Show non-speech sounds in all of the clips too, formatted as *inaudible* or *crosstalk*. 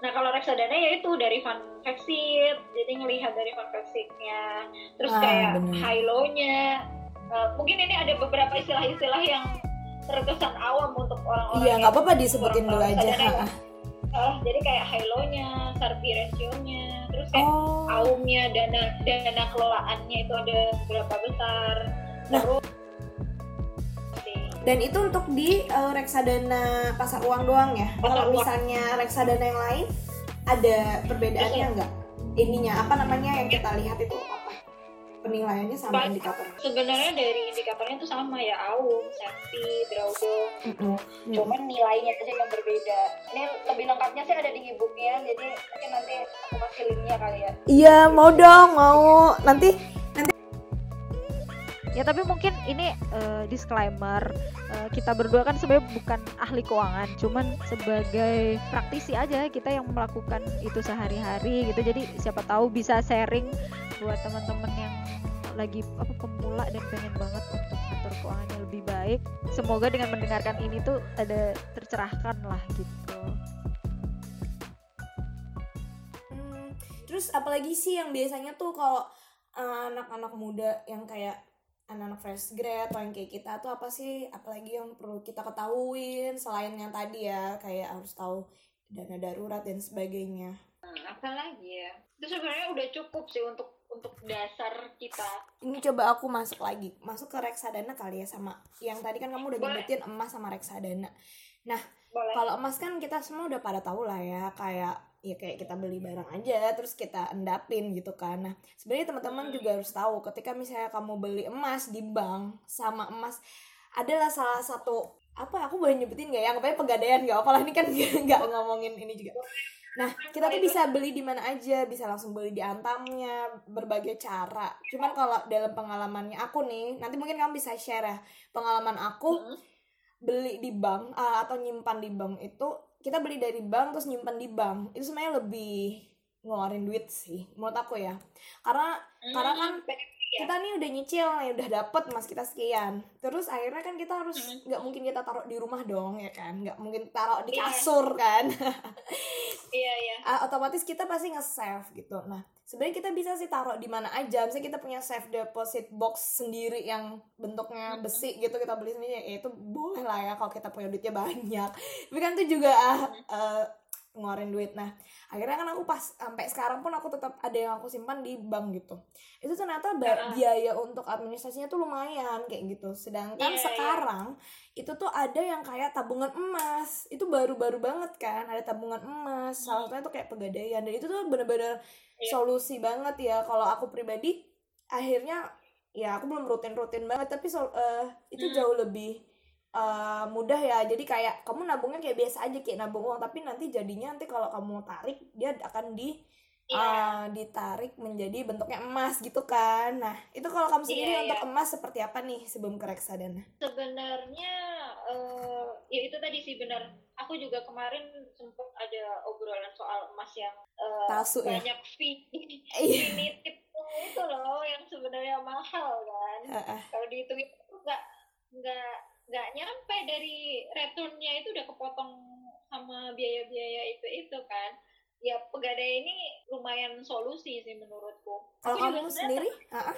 Nah kalau reksadana ya itu dari fund exit, jadi ngelihat dari fund exitnya, terus Ah, kayak bener. high low-nya. Eh, mungkin ini ada beberapa istilah-istilah yang terkesan awam untuk orang-orang. Iya nggak apa-apa disebutin dulu aja. ya. Eh, jadi kayak high low-nya, Sharpe ratio-nya, terus kayak Oh. AUM-nya, dana dana kelolaannya itu ada berapa besar. Nah. Terus Dan itu untuk di eh, reksadana pasar uang doang ya. Pasar Kalau uang. misalnya reksadana yang lain ada perbedaannya Bisa. nggak? Ininya apa namanya yang kita lihat itu apa? Penilaiannya sama Banyak. indikator. sebenarnya dari indikatornya itu sama ya AUM, SEMPI, drawdown, Mm-mm. cuman nilainya aja yang berbeda. Ini lebih lengkapnya sih ada di e-booknya, jadi mungkin nanti aku kasih linknya kali ya. Iya mau dong mau nanti Ya tapi mungkin ini eh, disclaimer eh, kita berdua kan sebenarnya bukan ahli keuangan, cuman sebagai praktisi aja kita yang melakukan itu sehari-hari gitu. Jadi siapa tahu bisa sharing buat teman-teman yang lagi apa pemula dan pengen banget untuk atur keuangannya lebih baik. Semoga dengan mendengarkan ini tuh ada tercerahkan lah gitu. Hmm, terus apalagi sih yang biasanya tuh kalau uh, anak-anak muda yang kayak anak-anak fresh grad atau yang kayak kita tuh apa sih apalagi yang perlu kita ketahuin selain yang tadi ya kayak harus tahu dana darurat dan sebagainya. Hmm, apa lagi ya? Itu sebenarnya udah cukup sih untuk untuk dasar kita. Ini coba aku masuk lagi, masuk ke reksadana kali ya sama yang tadi kan kamu udah nyebutin emas sama reksadana. Boleh. Kalau emas kan kita semua udah pada tahu lah ya kayak ya kayak kita beli barang aja terus kita endapin gitu kan. Nah, sebenarnya teman-teman Hmm. juga harus tahu ketika misalnya kamu beli emas di bank sama emas adalah salah satu apa aku boleh nyebutin nggak ya pokoknya pegadaian nggak apalah ini kan *laughs* nggak ngomongin ini juga nah kita tuh bisa beli di mana aja bisa langsung beli di antamnya berbagai cara cuman kalau dalam pengalamannya aku nih nanti mungkin kamu bisa share ya pengalaman aku Hmm. Beli di bank ah, atau nyimpan di bank itu kita beli dari bank terus nyimpan di bank itu sebenarnya lebih ngeluarin duit sih menurut aku ya karena karena kan Iya. kita nih udah nyicil nih udah dapet mas kita sekian terus akhirnya kan kita harus Mm. nggak mungkin kita taruh di rumah dong ya kan nggak mungkin taruh di Iya. kasur kan *laughs* Iya iya. Ah, otomatis kita pasti nge-save gitu nah sebenarnya kita bisa sih taruh di mana aja misalnya kita punya safe deposit box sendiri yang bentuknya Mm. besi gitu kita beli sendiri ya itu boleh lah ya kalau kita punya duitnya banyak tapi kan itu juga ah, eh, ngeluarin duit. Nah akhirnya kan aku pas sampai sekarang pun aku tetap ada yang aku simpan di bank gitu. Itu ternyata Heeh. biaya untuk administrasinya tuh lumayan kayak gitu. Sedangkan Iya, iya. sekarang itu tuh ada yang kayak tabungan emas. Itu baru-baru banget kan ada tabungan emas. Salah satunya tuh kayak pegadaian. Dan itu tuh bener-bener Iya. solusi banget ya. Kalau aku pribadi akhirnya ya aku belum rutin-rutin banget. Tapi sol- eh, itu Hmm. jauh lebih eh, mudah ya jadi kayak kamu nabungnya kayak biasa aja kayak nabung uang tapi nanti jadinya nanti kalau kamu tarik dia akan di Iya. eh, ditarik menjadi bentuknya emas gitu kan nah itu kalau kamu sendiri Iya, untuk iya. emas seperti apa nih sebelum ke reksadana Sebenarnya eh, ya itu tadi sih benar. Aku juga kemarin sempat ada obrolan soal emas yang eh, palsu ya banyak fee *laughs* iya fee nitip itu loh yang sebenarnya mahal kan. Heeh. Kalau dihitung itu nggak nggak nggak nyampe dari returnnya itu udah kepotong sama biaya-biaya itu itu kan. Ya pegadaian ini lumayan solusi sih menurutku. kalau Aku kamu sendiri *laughs* Heeh.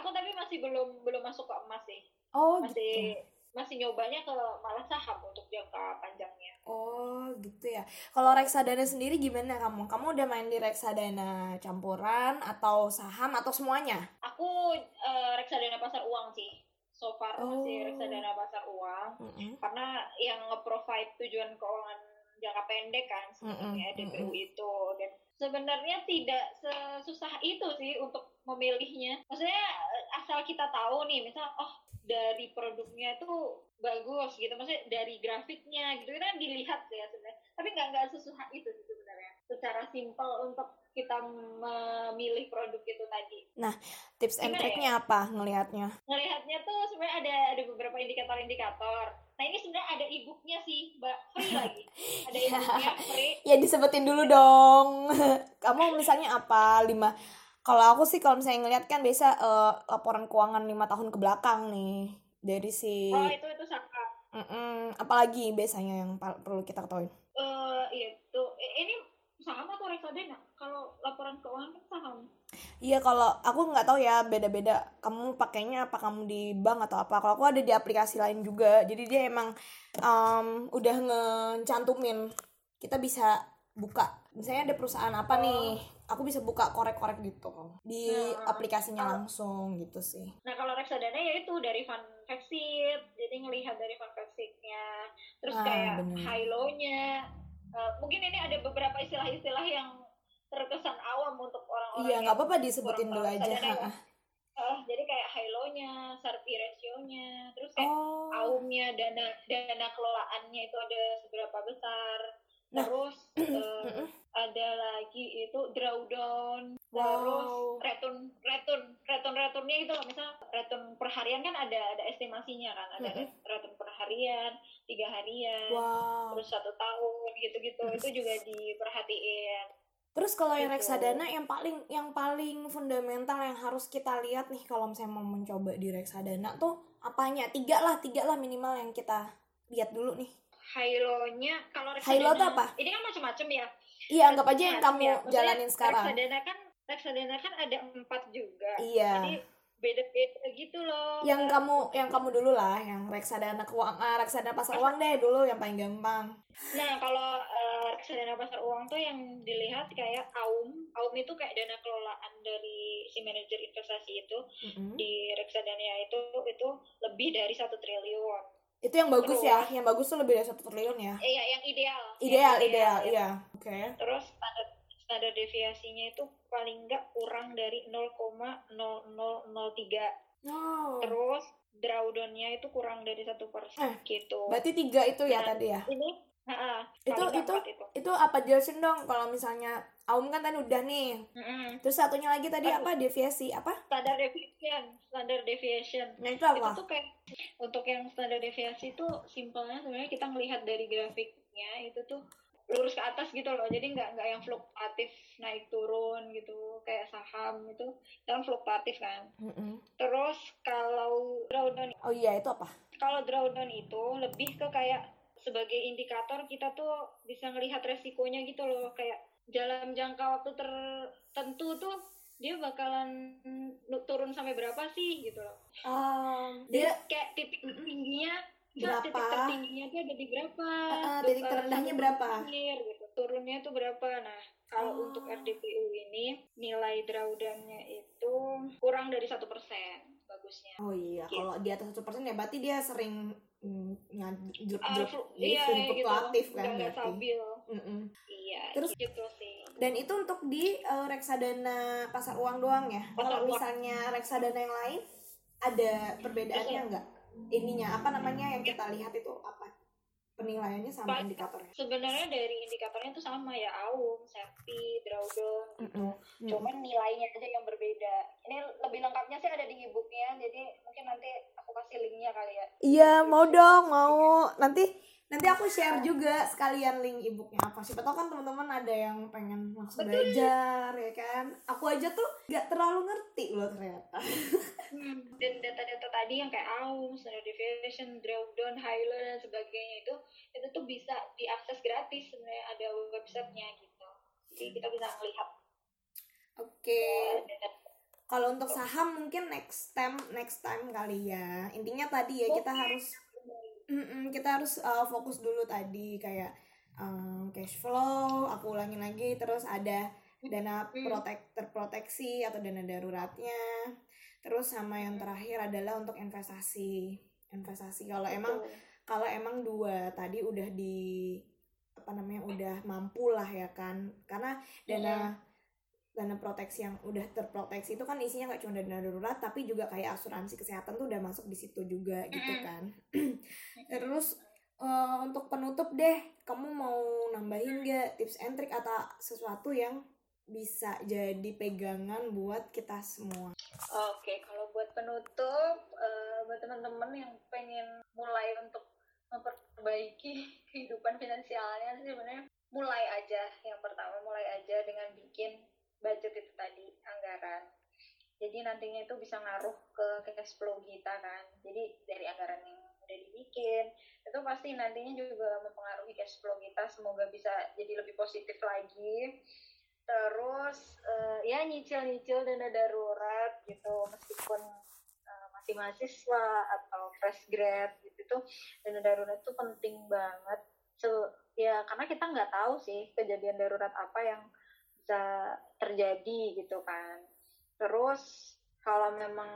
Aku tapi masih belum belum masuk ke emas sih. oh Masih gitu masih nyobanya ke malah saham untuk jangka panjangnya. Oh gitu ya. Kalau reksadana sendiri gimana kamu? Kamu udah main di reksadana campuran atau saham atau semuanya? Aku eh, reksadana pasar uang sih. So far Oh. masih reksadana pasar uang Mm-mm. karena yang nge-provide tujuan keuangan jangka pendek kan sebenarnya Mm-mm, DPU itu dan sebenarnya tidak sesusah itu sih untuk memilihnya. Maksudnya asal kita tahu nih, misal oh dari produknya itu bagus gitu, maksudnya dari grafiknya gitu itu kan dilihat ya sebenarnya. Tapi nggak nggak sesusah itu sih sebenarnya. Secara simpel untuk kita memilih produk itu tadi. Tips and triknya apa ngelihatnya? Ngelihatnya tuh sebenarnya ada ada beberapa indikator-indikator. Nah ini sebenarnya ada e-booknya sih, mbak free *laughs* lagi. Ada e-booknya free. Ya disebutin dulu dong. *laughs* kamu misalnya apa? Lima. Kalau aku sih kalau misalnya ngelihat kan biasa eh, laporan keuangan lima tahun ke belakang nih dari si. Oh itu itu sama. Mm-mm. Apalagi biasanya yang perlu kita ketahui? eh itu I- ini reksadana kalau laporan keuangan kan saham Iya kalau aku nggak tahu ya beda-beda kamu pakainya apa kamu di bank atau apa. Kalau aku ada di aplikasi lain juga. Jadi dia emang um, udah ngecantumin kita bisa buka. Misalnya ada perusahaan apa nih, aku bisa buka korek-korek gitu di Nah, aplikasinya langsung gitu sih. Nah kalau reksadana ya itu dari fund jadi ngelihat dari fund terus Ah, kayak bener. high low-nya. Eh, mungkin ini ada beberapa istilah-istilah yang terkesan awam untuk orang-orang Iya nggak apa-apa disebutin dulu aja. Eh, jadi kayak high low-nya, Sharpe ratio-nya, terus kayak Oh. AUM-nya, dana dana kelolaannya itu ada seberapa besar. Nah. Terus *clears throat* Mm-mm. ada lagi itu drawdown, terus Wow. return return return returnnya itu loh misal return per harian kan ada ada estimasinya kan ada Mm-mm. return per harian tiga harian Wow. terus satu tahun gitu-gitu itu juga diperhatiin Terus kalau yang Gitu. reksadana yang paling yang paling fundamental yang harus kita lihat nih kalau misalnya mau mencoba di reksadana tuh apanya? Tiga lah, tiga lah minimal yang kita lihat dulu nih. high low-nya kalau High low tuh reksadana- apa? ini kan macam-macam ya Iya, anggap aja yang kamu ya. Jalanin sekarang. reksadana kan reksadana kan ada empat juga Iya. jadi beda-beda gitu loh Yang kamu yang kamu dulu lah, yang reksadana keuangan, ah, reksadana pasar uang deh dulu yang paling gampang. Nah, kalau eh, reksadana pasar uang tuh yang dilihat kayak AUM. AUM itu kayak dana kelolaan dari si manajer investasi itu Mm-mm. di reksadana itu itu lebih dari satu triliun. Itu yang bagus Terus. ya, yang bagus tuh lebih dari satu triliun ya. Eh, ya, yang ideal. Ideal, Yang ideal, ya. iya. Oke. Terus standar standar deviasinya itu paling nggak kurang dari 0,0003. Oh. Terus drawdown-nya itu kurang dari satu persen Eh, gitu. Berarti tiga itu ya Nah, tadi ya. Ini, ha Itu- itu- itu. Itu apa jelasin dong kalau misalnya Aum kan tadi udah nih. Mm-mm. Terus satunya lagi tadi Aduh. apa deviasi apa? Standar deviation, standar deviation. Nah itu itu apa? tuh kayak untuk yang standar deviasi itu simpelnya sebenarnya kita ngelihat dari grafiknya itu tuh lurus ke atas gitu loh jadi nggak nggak yang fluktuatif naik turun gitu kayak saham itu kan fluktuatif kan Mm-mm. terus kalau drawdown Oh iya itu apa? kalau drawdown itu lebih ke kayak sebagai indikator kita tuh bisa ngelihat resikonya gitu loh kayak dalam jangka waktu tertentu tuh dia bakalan turun sampai berapa sih gitu loh Um, dia dia kayak titik tingginya Berapa? titik tertingginya tuh ada di berapa Terus, titik eh, terendahnya berapa? terakhir, gitu turunnya tuh berapa nah kalau Oh. untuk RDPU ini nilai drawdownnya itu kurang dari satu persen bagusnya Oh iya, Gitu. kalau di atas satu persen ya berarti dia sering mm, Ah, jut flu- gitu, iya gitu fluktuatif kan nggak nggak berarti. stabil Mm-mm. iya Terus- gitu sih Dan itu untuk di eh, reksadana pasar uang doang ya. Kalau misalnya reksadana yang lain ada perbedaannya Iya. Ininya apa namanya yang kita lihat itu apa? Penilaiannya sama Baik. indikatornya. sebenarnya dari indikatornya tuh sama ya AUM, SEPI, drawdown gitu. Mm. cuman nilainya aja yang berbeda ini lebih lengkapnya sih ada di e-booknya jadi mungkin nanti aku kasih linknya kali ya Iya, mau dong, mau. Nanti nanti aku share juga sekalian link e-booknya apa. Siapa tahu kan teman-teman ada yang pengen langsung Betul. belajar ya kan. Aku aja tuh gak terlalu ngerti loh ternyata. Hmm, dan data-data tadi yang kayak AUM, standard deviation, drawdown, high low dan sebagainya itu itu tuh bisa diakses gratis sebenarnya ada websitenya gitu jadi kita bisa melihat Oke. eh, data Kalau untuk saham mungkin next time next time kali ya. Intinya tadi ya kita harus Mm-mm, kita harus uh, fokus dulu tadi kayak um, cash flow, aku ulangin lagi terus ada dana protek terproteksi atau dana daruratnya. Terus sama yang terakhir adalah untuk investasi. Investasi kalau emang kalau emang dua tadi udah di apa namanya udah mampu lah ya kan. Karena dana dana proteksi yang udah terproteksi itu kan isinya nggak cuma dana darurat tapi juga kayak asuransi kesehatan tuh udah masuk di situ juga gitu kan. *clears throat* Terus eh, untuk penutup deh, kamu mau nambahin gak tips and trick atau sesuatu yang bisa jadi pegangan buat kita semua? Oke, kalau buat penutup, eh, buat teman-teman yang pengen mulai untuk memperbaiki *laughs* kehidupan finansialnya sih sebenarnya mulai aja. Yang pertama mulai aja dengan bikin budget itu tadi, anggaran. Jadi nantinya itu bisa ngaruh ke cash flow kita kan. Jadi dari anggaran yang udah dibikin, itu pasti nantinya juga mempengaruhi cash flow kita. Semoga bisa jadi lebih positif lagi. terus uh, ya nyicil-nyicil dana darurat gitu meskipun uh, masih mahasiswa atau fresh grad gitu tuh dana darurat itu penting banget so, ya karena kita nggak tahu sih kejadian darurat apa yang bisa terjadi gitu kan. Terus kalau memang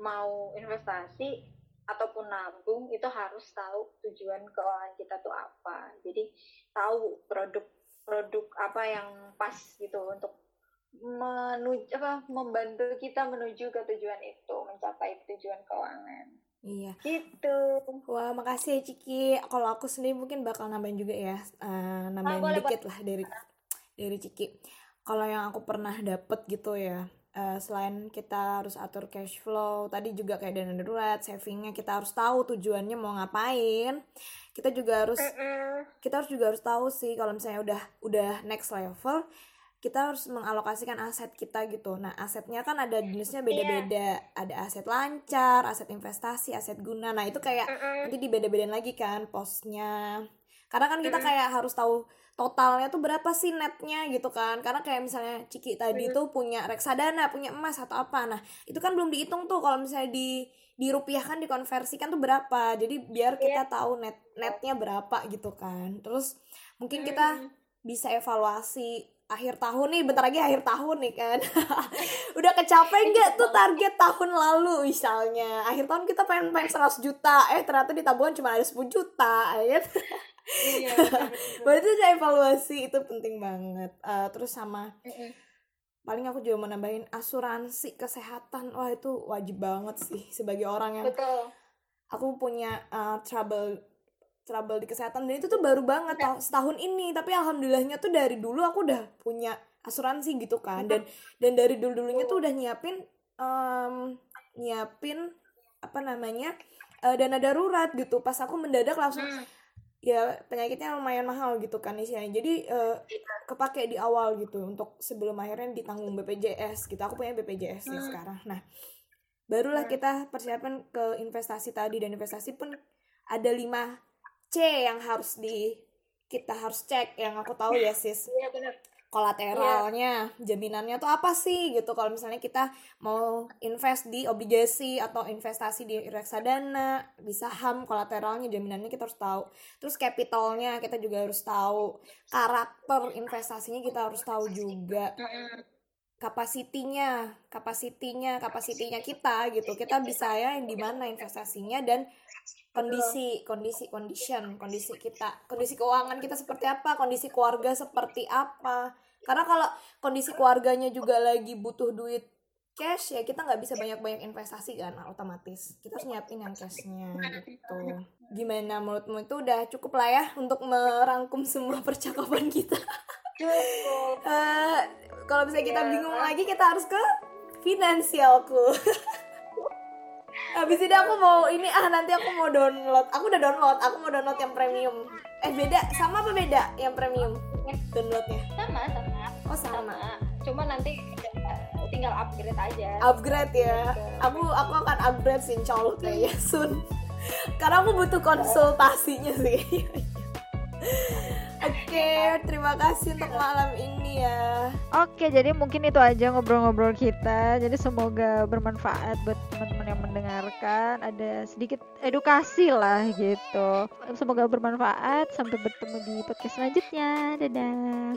mau investasi ataupun nabung itu harus tahu tujuan keuangan kita tuh apa. Jadi tahu produk produk apa yang pas gitu untuk menuju apa membantu kita menuju ke tujuan itu mencapai tujuan keuangan. Iya. Gitu. Wah makasih ya Ciki. Kalau aku sendiri mungkin bakal nambahin juga ya uh, nambahin ah, dikit lah dari dari Ciki kalau yang aku pernah dapet gitu ya uh, selain kita harus atur cash flow tadi juga kayak dana darurat savingnya kita harus tahu tujuannya mau ngapain kita juga harus kita harus juga harus tahu sih kalau misalnya udah udah next level kita harus mengalokasikan aset kita gitu. Nah, asetnya kan ada jenisnya beda-beda. Yeah. Ada aset lancar, aset investasi, aset guna. Nah, itu kayak mm -mm. nanti dibeda-bedain lagi kan posnya. Karena kan kita kayak harus tahu totalnya tuh berapa sih netnya gitu kan. Karena kayak misalnya Ciki tadi tuh punya reksadana, punya emas atau apa. Nah, itu kan belum dihitung tuh kalau misalnya di dirupiahkan dikonversikan tuh berapa jadi biar kita yeah. tahu net netnya berapa gitu kan terus mungkin kita hmm. bisa evaluasi akhir tahun nih bentar lagi akhir tahun nih kan *laughs* udah kecapai nggak tuh target tahun lalu misalnya akhir tahun kita pengen pengen 100 juta eh ternyata di tabungan cuma ada 10 juta ya *laughs* iya, *laughs* berarti evaluasi itu penting banget. Uh, terus sama paling aku juga mau nambahin asuransi kesehatan. Wah itu wajib banget sih sebagai orang yang Betul. aku punya uh, trouble trouble di kesehatan. Dan itu tuh baru banget ya. setahun ini. Tapi alhamdulillahnya tuh dari dulu aku udah punya asuransi gitu kan. Dan dan dari dulu dulunya tuh udah nyiapin um, nyiapin apa namanya uh, dana darurat gitu. Pas aku mendadak langsung hmm ya penyakitnya lumayan mahal gitu kan isinya. Jadi uh, kepake di awal gitu untuk sebelum akhirnya ditanggung BPJS gitu. Aku punya BPJS hmm. sekarang. Nah barulah hmm. kita persiapan ke investasi tadi. Dan investasi pun ada 5 C yang harus di kita harus cek yang aku tahu ya *laughs* sis. Iya benar kolateralnya, yeah. jaminannya tuh apa sih gitu kalau misalnya kita mau invest di obligasi atau investasi di reksadana, di saham, kolateralnya, jaminannya kita harus tahu. Terus capitalnya kita juga harus tahu. Karakter investasinya kita harus tahu juga. Kapasitinya, kapasitinya, kapasitinya kita gitu. Kita bisa ya di mana investasinya dan kondisi kondisi condition kondisi kita. Kondisi keuangan kita seperti apa kondisi keluarga seperti apa. Karena kalau kondisi keluarganya juga lagi butuh duit cash ya kita nggak bisa banyak-banyak investasi kan otomatis. Kita harus nyiapin yang cashnya gitu. Gimana menurutmu? Itu udah cukup lah ya untuk merangkum semua *laughs* percakapan kita. Uh, kalau misalnya kita bingung lagi kita harus ke finansialku *laughs* Habis ini aku mau ini ah nanti aku mau download. Aku udah download. Aku mau download yang premium. Eh beda sama apa beda yang premium? Downloadnya? Sama sama. Oh sama. sama. Cuma nanti tinggal upgrade aja. Upgrade ya. Aku aku akan upgrade sih insya Allah kayaknya soon. *laughs* Karena aku butuh konsultasinya sih. *laughs* Oke, terima kasih untuk malam ini ya. Oke, jadi mungkin itu aja ngobrol-ngobrol kita. Jadi semoga bermanfaat buat teman-teman yang mendengarkan. Ada sedikit edukasi lah gitu. Semoga bermanfaat. Sampai bertemu di podcast selanjutnya. Dadah.